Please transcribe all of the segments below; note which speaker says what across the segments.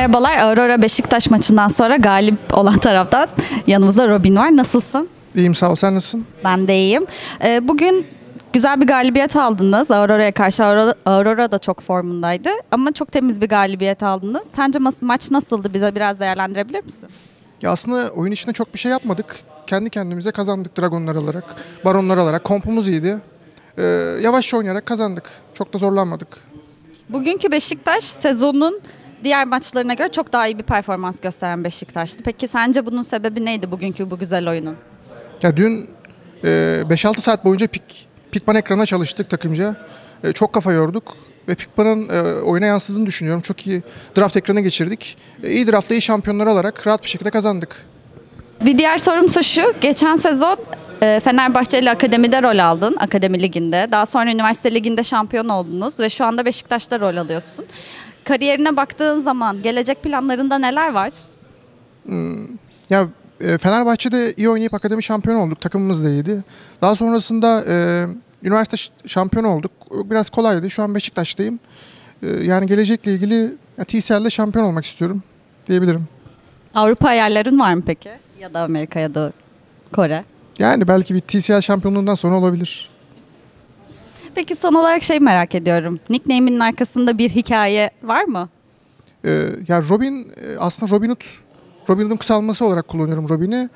Speaker 1: Merhabalar. Aurora Beşiktaş maçından sonra galip olan taraftan yanımızda Robin var. Nasılsın?
Speaker 2: İyiyim sağ ol. Sen nasılsın?
Speaker 1: Ben de iyiyim. Ee, bugün güzel bir galibiyet aldınız. Aurora'ya karşı Aurora, Aurora da çok formundaydı. Ama çok temiz bir galibiyet aldınız. Sence ma- maç nasıldı? Bize biraz değerlendirebilir misin?
Speaker 2: Ya aslında oyun içinde çok bir şey yapmadık. Kendi kendimize kazandık Dragonlar alarak, Baronlar alarak. Kompumuz iyiydi. Ee, yavaşça oynayarak kazandık. Çok da zorlanmadık.
Speaker 1: Bugünkü Beşiktaş sezonun diğer maçlarına göre çok daha iyi bir performans gösteren Beşiktaş'tı. Peki sence bunun sebebi neydi bugünkü bu güzel oyunun?
Speaker 2: Ya dün e, 5-6 saat boyunca pik, Pikman ekrana çalıştık takımca. E, çok kafa yorduk. Ve Pikman'ın e, oyuna yansıdığını düşünüyorum. Çok iyi draft ekranı geçirdik. E, iyi draftla iyi şampiyonlar alarak rahat bir şekilde kazandık.
Speaker 1: Bir diğer sorumsa şu. Geçen sezon e, Fenerbahçe ile akademide rol aldın. Akademi liginde. Daha sonra üniversite liginde şampiyon oldunuz. Ve şu anda Beşiktaş'ta rol alıyorsun. Kariyerine baktığın zaman gelecek planlarında neler var?
Speaker 2: Ya e, Fenerbahçe'de iyi oynayıp akademi şampiyonu olduk. Takımımız da iyiydi. Daha sonrasında e, üniversite ş- şampiyonu olduk. Biraz kolaydı. Şu an Beşiktaş'tayım. E, yani gelecekle ilgili ya, TCL'de şampiyon olmak istiyorum diyebilirim.
Speaker 1: Avrupa hayallerin var mı peki? Ya da Amerika ya da Kore.
Speaker 2: Yani belki bir TCL şampiyonluğundan sonra olabilir.
Speaker 1: Peki son olarak şey merak ediyorum. Nickname'inin arkasında bir hikaye var mı?
Speaker 2: E, ya Robin e, aslında Robin Hood. Robin Hood'un kısalması olarak kullanıyorum Robin'i.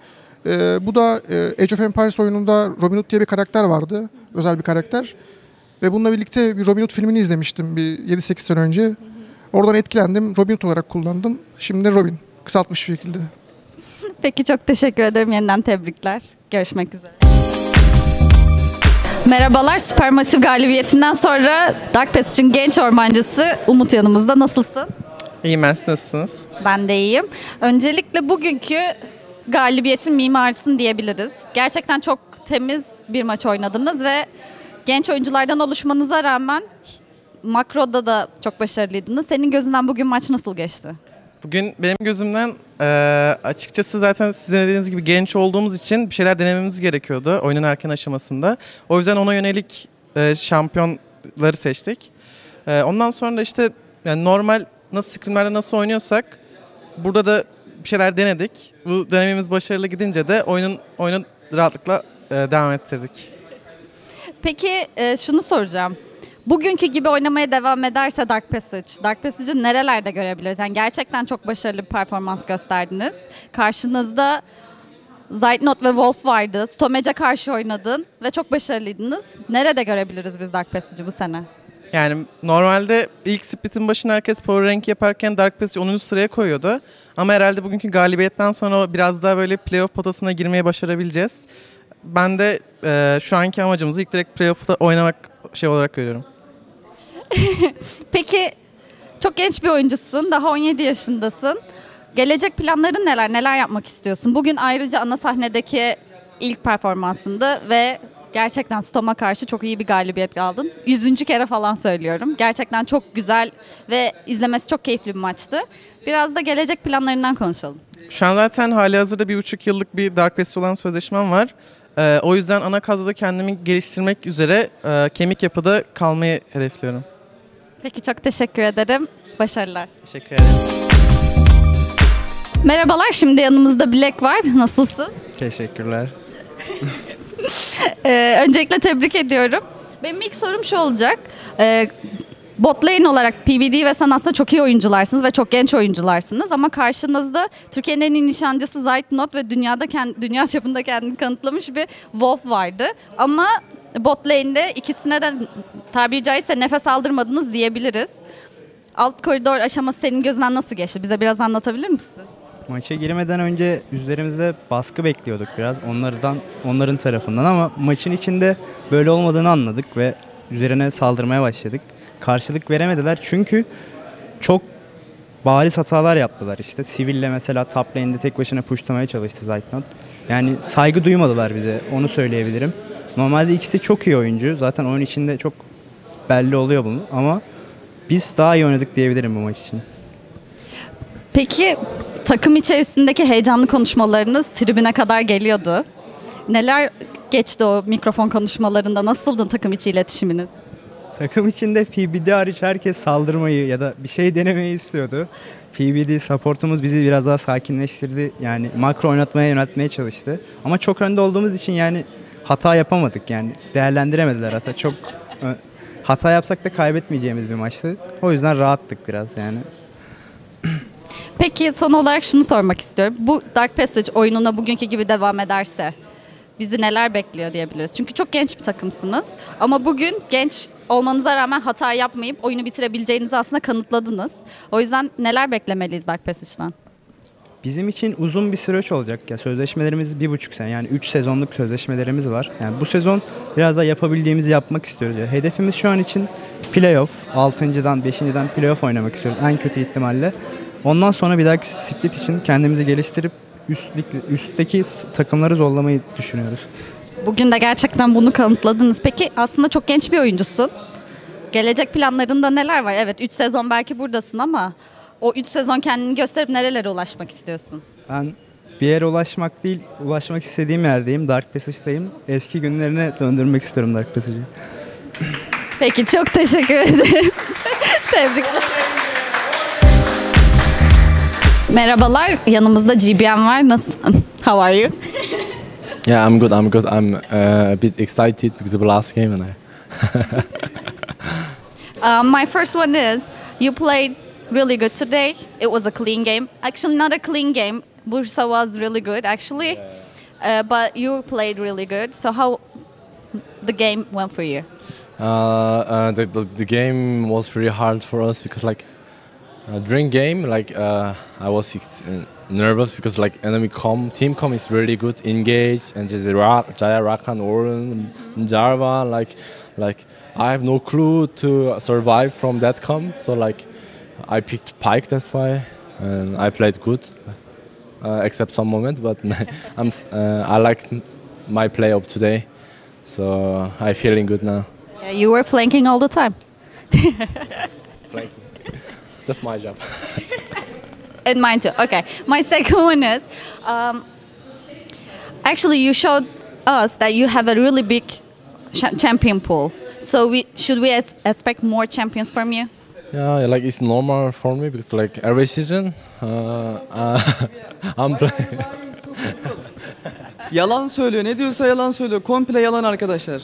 Speaker 2: E, bu da e, Age of Empires oyununda Robin Hood diye bir karakter vardı. Özel bir karakter. Ve bununla birlikte bir Robin Hood filmini izlemiştim bir 7-8 sene önce. Oradan etkilendim. Robin Hood olarak kullandım. Şimdi Robin. Kısaltmış bir şekilde.
Speaker 1: Peki çok teşekkür ederim. Yeniden tebrikler. Görüşmek üzere. Merhabalar. Supermassive galibiyetinden sonra Dark Passage'ın genç ormancısı Umut yanımızda. Nasılsın?
Speaker 3: İyiyim ben siz nasılsınız?
Speaker 1: Ben de iyiyim. Öncelikle bugünkü galibiyetin mimarısın diyebiliriz. Gerçekten çok temiz bir maç oynadınız ve genç oyunculardan oluşmanıza rağmen makroda da çok başarılıydınız. Senin gözünden bugün maç nasıl geçti?
Speaker 3: Bugün benim gözümden eee, açıkçası zaten sizin dediğiniz gibi genç olduğumuz için bir şeyler denememiz gerekiyordu oyunun erken aşamasında. O yüzden ona yönelik eee, şampiyonları seçtik. Eee, ondan sonra da işte yani normal nasıl scrimlerde nasıl oynuyorsak burada da bir şeyler denedik. Bu denememiz başarılı gidince de oyunun oyunu rahatlıkla eee, devam ettirdik.
Speaker 1: Peki e, şunu soracağım. Bugünkü gibi oynamaya devam ederse Dark Passage, Dark Passage'ı nerelerde görebiliriz? Yani gerçekten çok başarılı bir performans gösterdiniz. Karşınızda Zeitnot ve Wolf vardı. Stomage'e karşı oynadın ve çok başarılıydınız. Nerede görebiliriz biz Dark Passage'ı bu sene?
Speaker 3: Yani normalde ilk split'in başına herkes power rank yaparken Dark Passage 10. sıraya koyuyordu. Ama herhalde bugünkü galibiyetten sonra biraz daha böyle playoff potasına girmeye başarabileceğiz. Ben de e, şu anki amacımızı ilk direkt playoff'ta oynamak şey olarak görüyorum.
Speaker 1: Peki çok genç bir oyuncusun. Daha 17 yaşındasın. Gelecek planların neler? Neler yapmak istiyorsun? Bugün ayrıca ana sahnedeki ilk performansındı ve gerçekten Stom'a karşı çok iyi bir galibiyet aldın. Yüzüncü kere falan söylüyorum. Gerçekten çok güzel ve izlemesi çok keyifli bir maçtı. Biraz da gelecek planlarından konuşalım.
Speaker 3: Şu an zaten hali hazırda bir buçuk yıllık bir Dark Passage olan sözleşmem var. E, o yüzden ana kadroda kendimi geliştirmek üzere e, kemik yapıda kalmayı hedefliyorum.
Speaker 1: Peki çok teşekkür ederim. Başarılar.
Speaker 3: Teşekkür ederim.
Speaker 1: Merhabalar. Şimdi yanımızda Black var. Nasılsın?
Speaker 4: Teşekkürler.
Speaker 1: Ee, öncelikle tebrik ediyorum. Benim ilk sorum şu olacak. Ee, bot lane olarak PBD ve sen aslında çok iyi oyuncularsınız ve çok genç oyuncularsınız ama karşınızda Türkiye'nin en iyi nişancısı Zaytnot ve dünyada kend, dünya çapında kendini kanıtlamış bir Wolf vardı. Ama bot lane'de ikisine de tabiri caizse nefes aldırmadınız diyebiliriz. Alt koridor aşaması senin gözünden nasıl geçti? Bize biraz anlatabilir misin?
Speaker 4: Maça girmeden önce üzerimizde baskı bekliyorduk biraz onlardan onların tarafından ama maçın içinde böyle olmadığını anladık ve üzerine saldırmaya başladık. Karşılık veremediler çünkü çok bariz hatalar yaptılar işte. Siville mesela top lane'de tek başına pushlamaya çalıştı Zaytnot. Yani saygı duymadılar bize onu söyleyebilirim. Normalde ikisi çok iyi oyuncu. Zaten oyun içinde çok belli oluyor bunu ama biz daha iyi oynadık diyebilirim bu maç için.
Speaker 1: Peki takım içerisindeki heyecanlı konuşmalarınız tribüne kadar geliyordu. Neler geçti o mikrofon konuşmalarında? Nasıldı takım içi iletişiminiz?
Speaker 4: Takım içinde PBD hariç herkes saldırmayı ya da bir şey denemeyi istiyordu. PBD supportumuz bizi biraz daha sakinleştirdi. Yani makro oynatmaya yöneltmeye çalıştı. Ama çok önde olduğumuz için yani hata yapamadık yani. Değerlendiremediler hata. Çok hata yapsak da kaybetmeyeceğimiz bir maçtı. O yüzden rahattık biraz yani.
Speaker 1: Peki son olarak şunu sormak istiyorum. Bu Dark Passage oyununa bugünkü gibi devam ederse bizi neler bekliyor diyebiliriz. Çünkü çok genç bir takımsınız. Ama bugün genç olmanıza rağmen hata yapmayıp oyunu bitirebileceğinizi aslında kanıtladınız. O yüzden neler beklemeliyiz Dark Passage'dan?
Speaker 4: Bizim için uzun bir süreç olacak. Ya sözleşmelerimiz bir buçuk sene yani 3 sezonluk sözleşmelerimiz var. Yani bu sezon biraz da yapabildiğimizi yapmak istiyoruz. Ya hedefimiz şu an için playoff. 6.dan 5.den playoff oynamak istiyoruz en kötü ihtimalle. Ondan sonra bir dahaki split için kendimizi geliştirip üstlük, üstteki takımları zorlamayı düşünüyoruz.
Speaker 1: Bugün de gerçekten bunu kanıtladınız. Peki aslında çok genç bir oyuncusun. Gelecek planlarında neler var? Evet 3 sezon belki buradasın ama o 3 sezon kendini gösterip nerelere ulaşmak istiyorsun?
Speaker 4: Ben bir yere ulaşmak değil, ulaşmak istediğim yerdeyim. Dark Passage'dayım. Eski günlerine döndürmek istiyorum Dark Passage'i.
Speaker 1: Peki çok teşekkür ederim. Tebrikler. Merhabalar, yanımızda GBM var. Nasılsın? How are you?
Speaker 5: Yeah, I'm good. I'm good. I'm uh, a bit excited because of the last game and I.
Speaker 1: Um, my first one is you played really good today. It was a clean game. Actually, not a clean game. Bursa was really good, actually. Uh, but you played really good. So how the game went for you?
Speaker 5: Uh, uh, the, the the game was really hard for us because like uh, during game like uh, I was nervous because like enemy com team com is really good engage and just Ra- Jaya Rakan Orun Jarva like like I have no clue to survive from that com so like I picked Pike that's why and I played good uh, except some moment but I'm uh, I liked my play of today so I'm feeling good now.
Speaker 1: Yeah, you were flanking all the time.
Speaker 5: flanking, That's my job.
Speaker 1: And mine too. Okay. My second one is um, actually you showed us that you have a really big cha- champion pool. So we should we expect more champions from you?
Speaker 5: Yeah, like it's normal for me because like every season, uh, uh, I'm playing.
Speaker 6: Yalan söylüyor. Ne diyorsa yalan söylüyor. Komple yalan arkadaşlar.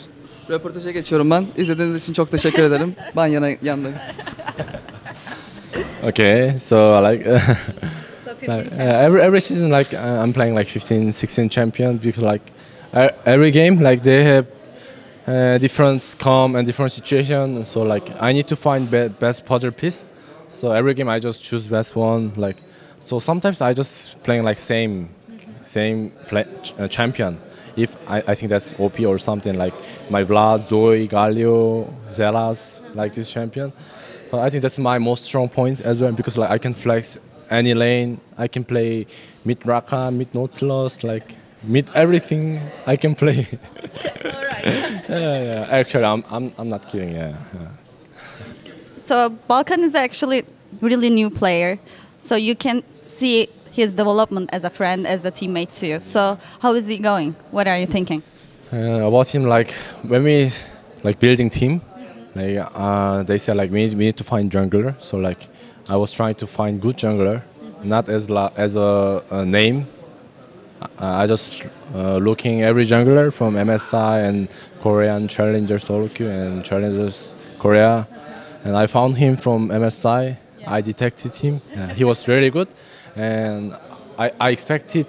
Speaker 6: Röportaja geçiyorum ben. İzlediğiniz için çok teşekkür ederim. Ben yana yandayım.
Speaker 5: okay, so like, uh,
Speaker 1: So 15
Speaker 5: like uh, every every season like uh, I'm playing like 15, 16 champion because like e- every game like they have uh, different calm and different situation, and so like I need to find be- best puzzle piece. So every game I just choose best one. Like so sometimes I just playing like same same play, uh, champion. If I, I think that's OP or something like my Vlad, Zoe, Galio, Zelas, like this champion. But I think that's my most strong point as well because like I can flex any lane. I can play mid Raka, mid Nautilus, like mid everything I can play. yeah, yeah. Actually, I'm, I'm, I'm not kidding. Yeah. yeah.
Speaker 1: So Balkan is actually really new player. So you can see his development as a friend, as a teammate too. So how is he going? What are you thinking?
Speaker 5: Uh, about him, like when we like building team, like uh, they said like we need, we need to find jungler. So like I was trying to find good jungler, not as la- as a, a name. I just uh, looking every jungler from MSI and Korean Challenger solo queue and Challengers Korea, and I found him from MSI. I detected him. Yeah, he was really good, and I, I expected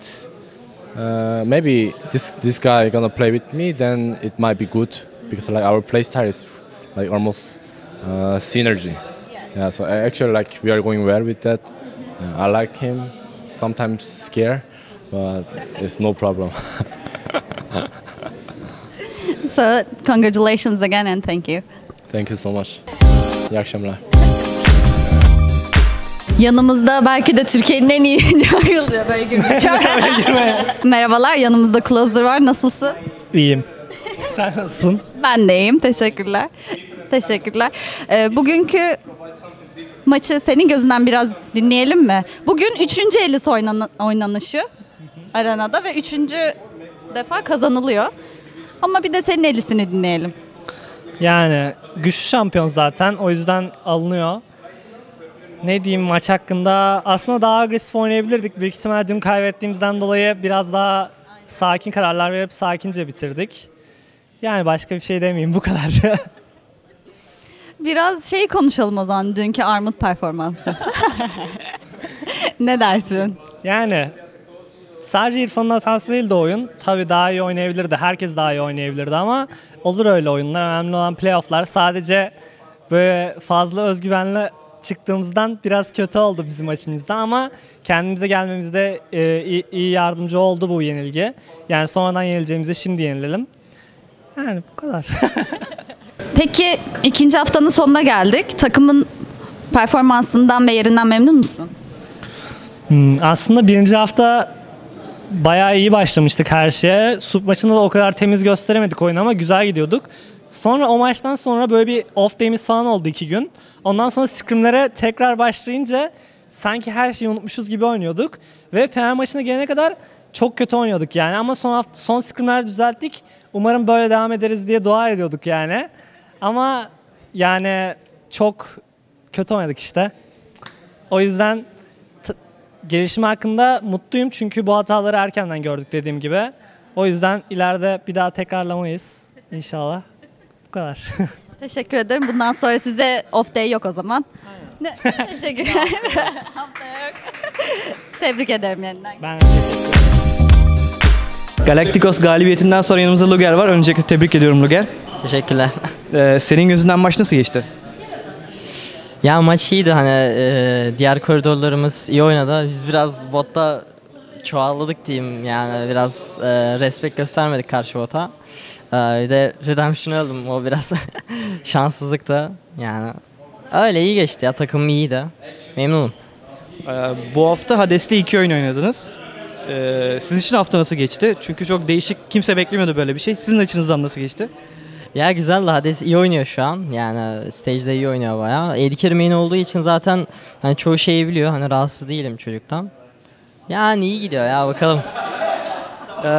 Speaker 5: uh, maybe this this guy gonna play with me, then it might be good because like our play style is like almost uh, synergy. Yeah. So actually like we are going well with that. Uh, I like him. Sometimes scare, but it's no problem.
Speaker 1: So congratulations again and thank you.
Speaker 5: Thank you so much. İyi akşamlar.
Speaker 1: Yanımızda belki de Türkiye'nin en iyi jungle diyor böyle girmeyeceğim. Merhabalar yanımızda Closer var. Nasılsın?
Speaker 7: İyiyim. Sen nasılsın?
Speaker 1: Ben de iyiyim. Teşekkürler. Teşekkürler. Ee, bugünkü maçı senin gözünden biraz dinleyelim mi? Bugün üçüncü elis oynan oynanışı arenada ve üçüncü defa kazanılıyor. Ama bir de senin elisini dinleyelim.
Speaker 7: Yani güçlü şampiyon zaten. O yüzden alınıyor. Ne diyeyim maç hakkında? Aslında daha agresif oynayabilirdik. Büyük ihtimal dün kaybettiğimizden dolayı biraz daha sakin kararlar verip sakince bitirdik. Yani başka bir şey demeyeyim bu kadar.
Speaker 1: Biraz şey konuşalım o zaman dünkü Armut performansı. ne dersin?
Speaker 7: yani sadece İrfan'ın hatası değil de oyun. Tabii daha iyi oynayabilirdi. Herkes daha iyi oynayabilirdi ama olur öyle oyunlar. Önemli olan playofflar. Sadece böyle fazla özgüvenle çıktığımızdan biraz kötü oldu bizim açımızdan ama kendimize gelmemizde e, iyi, iyi yardımcı oldu bu yenilgi. Yani sonradan yenileceğimize şimdi yenilelim. Yani bu kadar.
Speaker 1: Peki ikinci haftanın sonuna geldik. Takımın performansından ve yerinden memnun musun?
Speaker 7: Hmm, aslında birinci hafta bayağı iyi başlamıştık her şeye. Sup maçında da o kadar temiz gösteremedik oyunu ama güzel gidiyorduk. Sonra o maçtan sonra böyle bir off day'imiz falan oldu iki gün. Ondan sonra scrimlere tekrar başlayınca sanki her şeyi unutmuşuz gibi oynuyorduk. Ve Fener maçına gelene kadar çok kötü oynuyorduk yani ama son hafta son scrimler düzelttik. Umarım böyle devam ederiz diye dua ediyorduk yani. Ama yani çok kötü oynadık işte. O yüzden gelişim hakkında mutluyum çünkü bu hataları erkenden gördük dediğim gibi. O yüzden ileride bir daha tekrarlamayız inşallah. Bu kadar.
Speaker 1: Teşekkür ederim. Bundan sonra size off day yok o zaman. Ne? Teşekkür ederim. Hafta yok. Tebrik ederim yeniden.
Speaker 7: ben teşekkür ederim.
Speaker 8: Galacticos galibiyetinden sonra yanımızda Luger var. Öncelikle tebrik ediyorum Luger.
Speaker 9: Teşekkürler.
Speaker 8: Ee, senin gözünden maç nasıl geçti?
Speaker 9: Ya maç iyiydi hani e, diğer koridorlarımız iyi oynadı. Biz biraz botta çoğalladık diyeyim yani biraz e, respekt göstermedik karşı bota. E, bir de Redemption öldüm o biraz şanssızlıktı yani. Öyle iyi geçti ya takım iyiydi. Memnunum.
Speaker 8: Ee, bu hafta Hades'le iki oyun oynadınız. Ee, sizin için hafta nasıl geçti? Çünkü çok değişik, kimse beklemiyordu böyle bir şey. Sizin açınızdan nasıl geçti?
Speaker 9: Ya güzel de Hades iyi oynuyor şu an. Yani stage'de iyi oynuyor bayağı. Carey main olduğu için zaten hani çoğu şeyi biliyor. Hani rahatsız değilim çocuktan. Yani iyi gidiyor ya bakalım.
Speaker 8: Ee,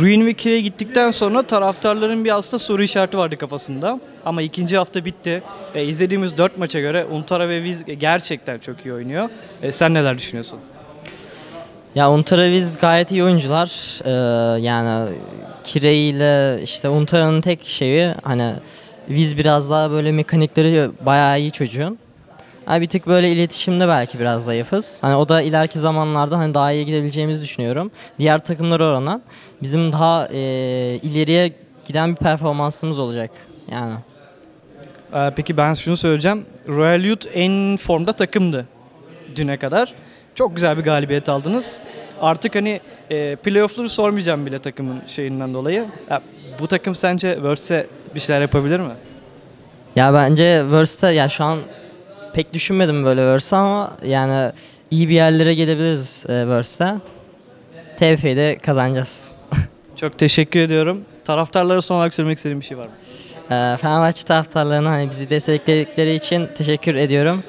Speaker 8: Ruin ve Kire'ye gittikten sonra taraftarların bir aslında soru işareti vardı kafasında. Ama ikinci hafta bitti. Ee, izlediğimiz dört maça göre Untara ve Viz gerçekten çok iyi oynuyor. Ee, sen neler düşünüyorsun?
Speaker 9: Ya Untraviz gayet iyi oyuncular. Ee, yani Kire ile işte Untara'nın tek şeyi hani Viz biraz daha böyle mekanikleri bayağı iyi çocuğun. Ha, bir tık böyle iletişimde belki biraz zayıfız. Hani o da ileriki zamanlarda hani daha iyi gidebileceğimizi düşünüyorum. Diğer takımlara oranla bizim daha e, ileriye giden bir performansımız olacak. Yani.
Speaker 8: Ee, peki ben şunu söyleyeceğim. Royal Youth en formda takımdı düne kadar. Çok güzel bir galibiyet aldınız. Artık hani e, playoff'ları sormayacağım bile takımın şeyinden dolayı. Ya, bu takım sence Worlds'e bir şeyler yapabilir mi?
Speaker 9: Ya bence Verse'te ya şu an pek düşünmedim böyle Verse ama yani iyi bir yerlere gelebiliriz e, Verse'te. TFF'yi de kazanacağız.
Speaker 8: Çok teşekkür ediyorum. Taraftarlara son olarak söylemek istediğim bir şey var mı?
Speaker 9: E, Fenerbahçe taraftarlarına hani bizi destekledikleri için teşekkür ediyorum.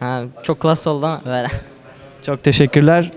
Speaker 9: Ha, çok klas oldu ama böyle.
Speaker 8: Çok teşekkürler.